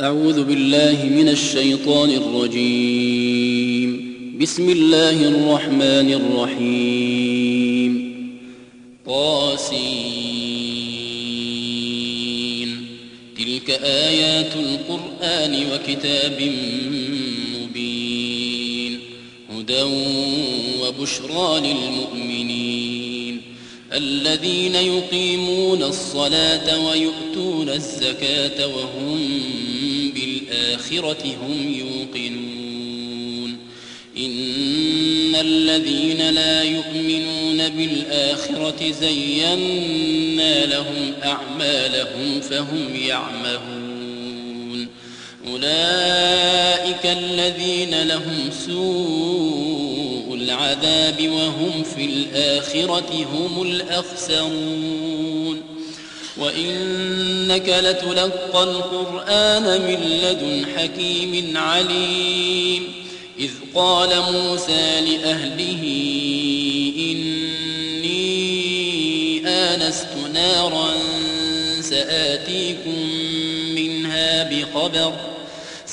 أعوذ بالله من الشيطان الرجيم. بسم الله الرحمن الرحيم. قاسين تلك آيات القرآن وكتاب مبين. هدى وبشرى للمؤمنين. الذين يقيمون الصلاة ويؤتون الزكاة وهم بالآخرة هم يوقنون. إن الذين لا يؤمنون بالآخرة زينا لهم أعمالهم فهم يعمهون. أولئك الذين لهم سوء العذاب وهم في الآخرة هم الأخسرون. وإنك لتلقى القرآن من لدن حكيم عليم. إذ قال موسى لأهله إني آنست نارا سآتيكم منها بخبر.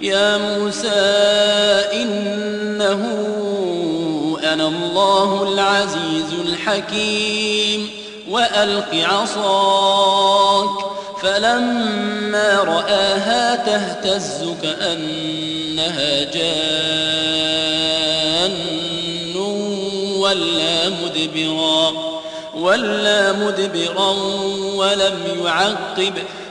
يا موسى إنه أنا الله العزيز الحكيم وألق عصاك فلما رآها تهتز كأنها جان ولا مدبرا ولا مدبرا ولم يعقب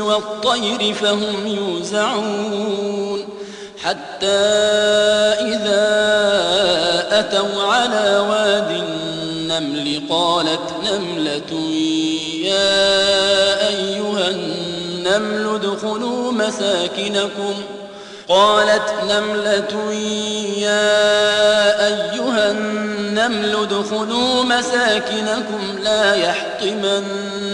والطير فهم يوزعون حتى إذا أتوا على واد النمل قالت نملة يا أيها النمل ادخلوا مساكنكم قالت نملة يا أيها النمل ادخلوا مساكنكم لا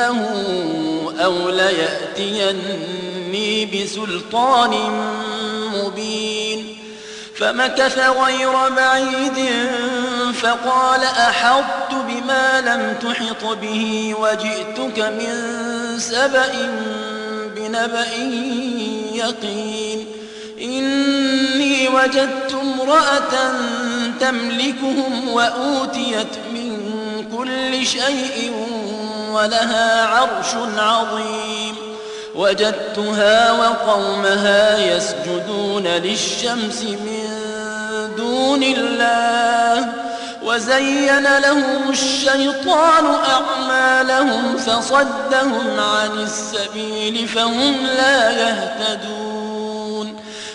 أو ليأتيني بسلطان مبين فمكث غير بعيد فقال أحطت بما لم تحط به وجئتك من سبأ بنبأ يقين إني وجدت امرأة تملكهم وأوتيت من كل شيء ولها عرش عظيم. وجدتها وقومها يسجدون للشمس من دون الله. وزين لهم الشيطان أعمالهم فصدهم عن السبيل فهم لا يهتدون.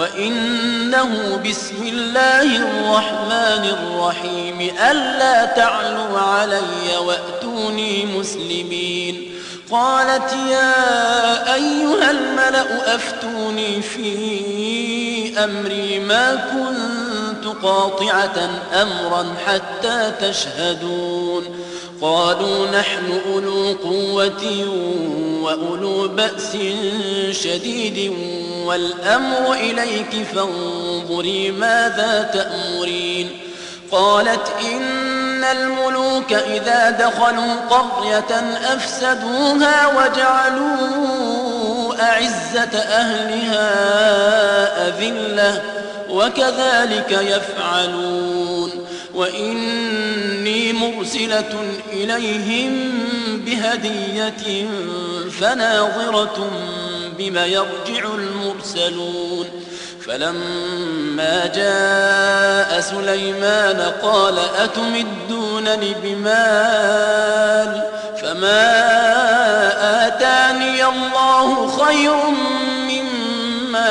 وإنه بسم الله الرحمن الرحيم ألا تعلوا علي وأتوني مسلمين قالت يا أيها الملأ أفتوني في أمري ما كنت قاطعة أمرا حتى تشهدون قالوا نحن أولو قوة وأولو بأس شديد والأمر إليك فانظري ماذا تأمرين. قالت إن الملوك إذا دخلوا قرية أفسدوها وجعلوا أعزة أهلها أذلة. وكذلك يفعلون. وإني مرسلة إليهم بهدية فناظرة بما يرجع المرسلون. فلما جاء سليمان قال أتمدونني بمال فما آتاني الله خير مما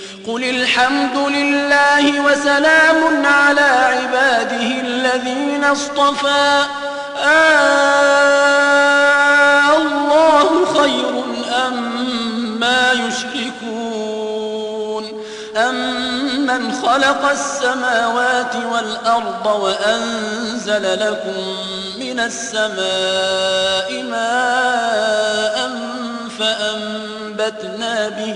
قل الحمد لله وسلام على عباده الذين اصطفى. آه الله خير أم ما يشركون. أمن خلق السماوات والأرض وأنزل لكم من السماء ماء فأنبتنا به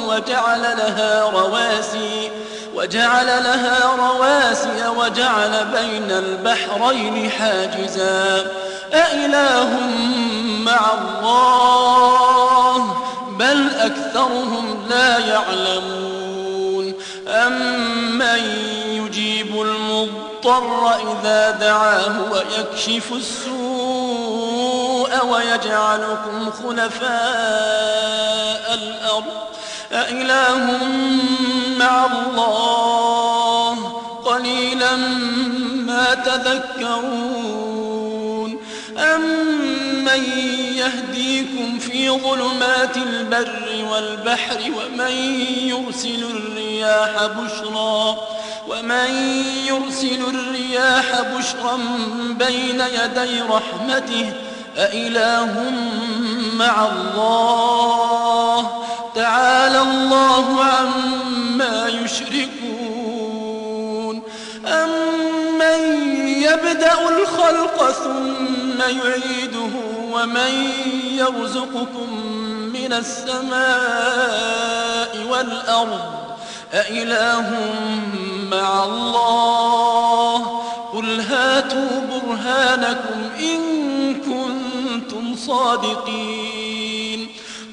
وجعل لها رواسي وجعل لها رواسي وجعل بين البحرين حاجزا. أإله مع الله بل أكثرهم لا يعلمون. أمن يجيب المضطر إذا دعاه ويكشف السوء ويجعلكم خلفاء الأرض؟ أإله مع الله. قليلا ما تذكرون. أمن يهديكم في ظلمات البر والبحر ومن يرسل الرياح بشرا ومن يرسل الرياح بشرا بين يدي رحمته. أإله مع الله. تعالى الله عما يشركون أمن يبدأ الخلق ثم يعيده ومن يرزقكم من السماء والأرض أإله مع الله؟ قل هاتوا برهانكم إن كنتم صادقين.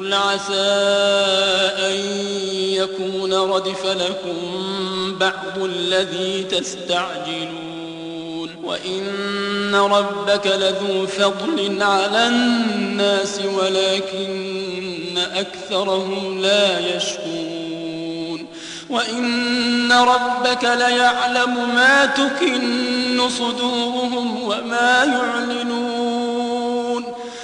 قل عسى أن يكون ردف لكم بعض الذي تستعجلون وإن ربك لذو فضل على الناس ولكن أكثرهم لا يشكون وإن ربك ليعلم ما تكن صدورهم وما يعلنون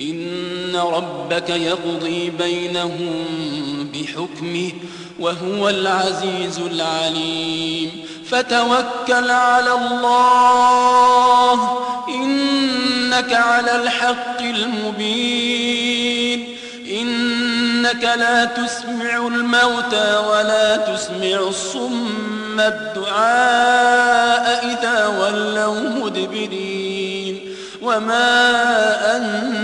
إن ربك يقضي بينهم بحكمه وهو العزيز العليم. فتوكل على الله إنك على الحق المبين. إنك لا تسمع الموتى ولا تسمع الصم الدعاء إذا ولوا مدبرين. وما أنت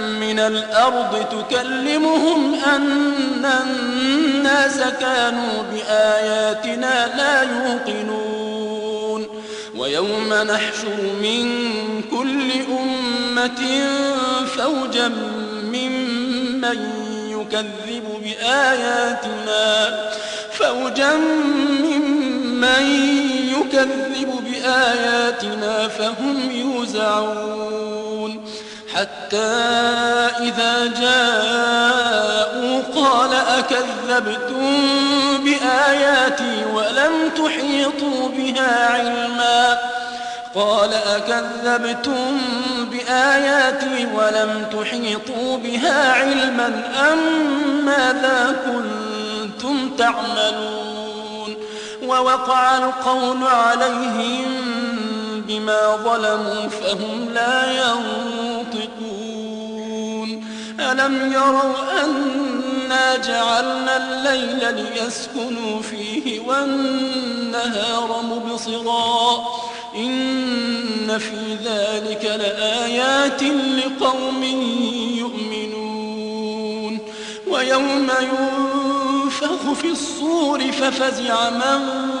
من الأرض تكلمهم أن الناس كانوا بآياتنا لا يوقنون. ويوم نحشر من كل أمة فوجا ممن يكذب بآياتنا فوجا ممن يكذب بآياتنا فهم يوزعون. حتى إذا جاءوا قال أكذبتم بآياتي ولم تحيطوا بها علما؟ قال أكذبتم بآياتي ولم تحيطوا بها علما أم ماذا كنتم تعملون؟ ووقع القول عليهم بما ظلموا فهم لا ينطقون. ألم يروا أنا جعلنا الليل ليسكنوا فيه والنهار مبصرا. إن في ذلك لآيات لقوم يؤمنون. ويوم ينفخ في الصور ففزع من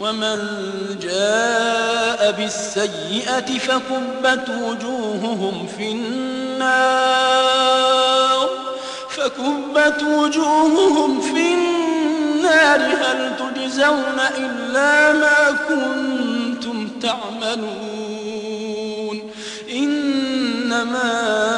ومن جاء بالسيئة فكبت وجوههم في النار. فكبت وجوههم في النار. هل تجزون إلا ما كنتم تعملون؟ إنما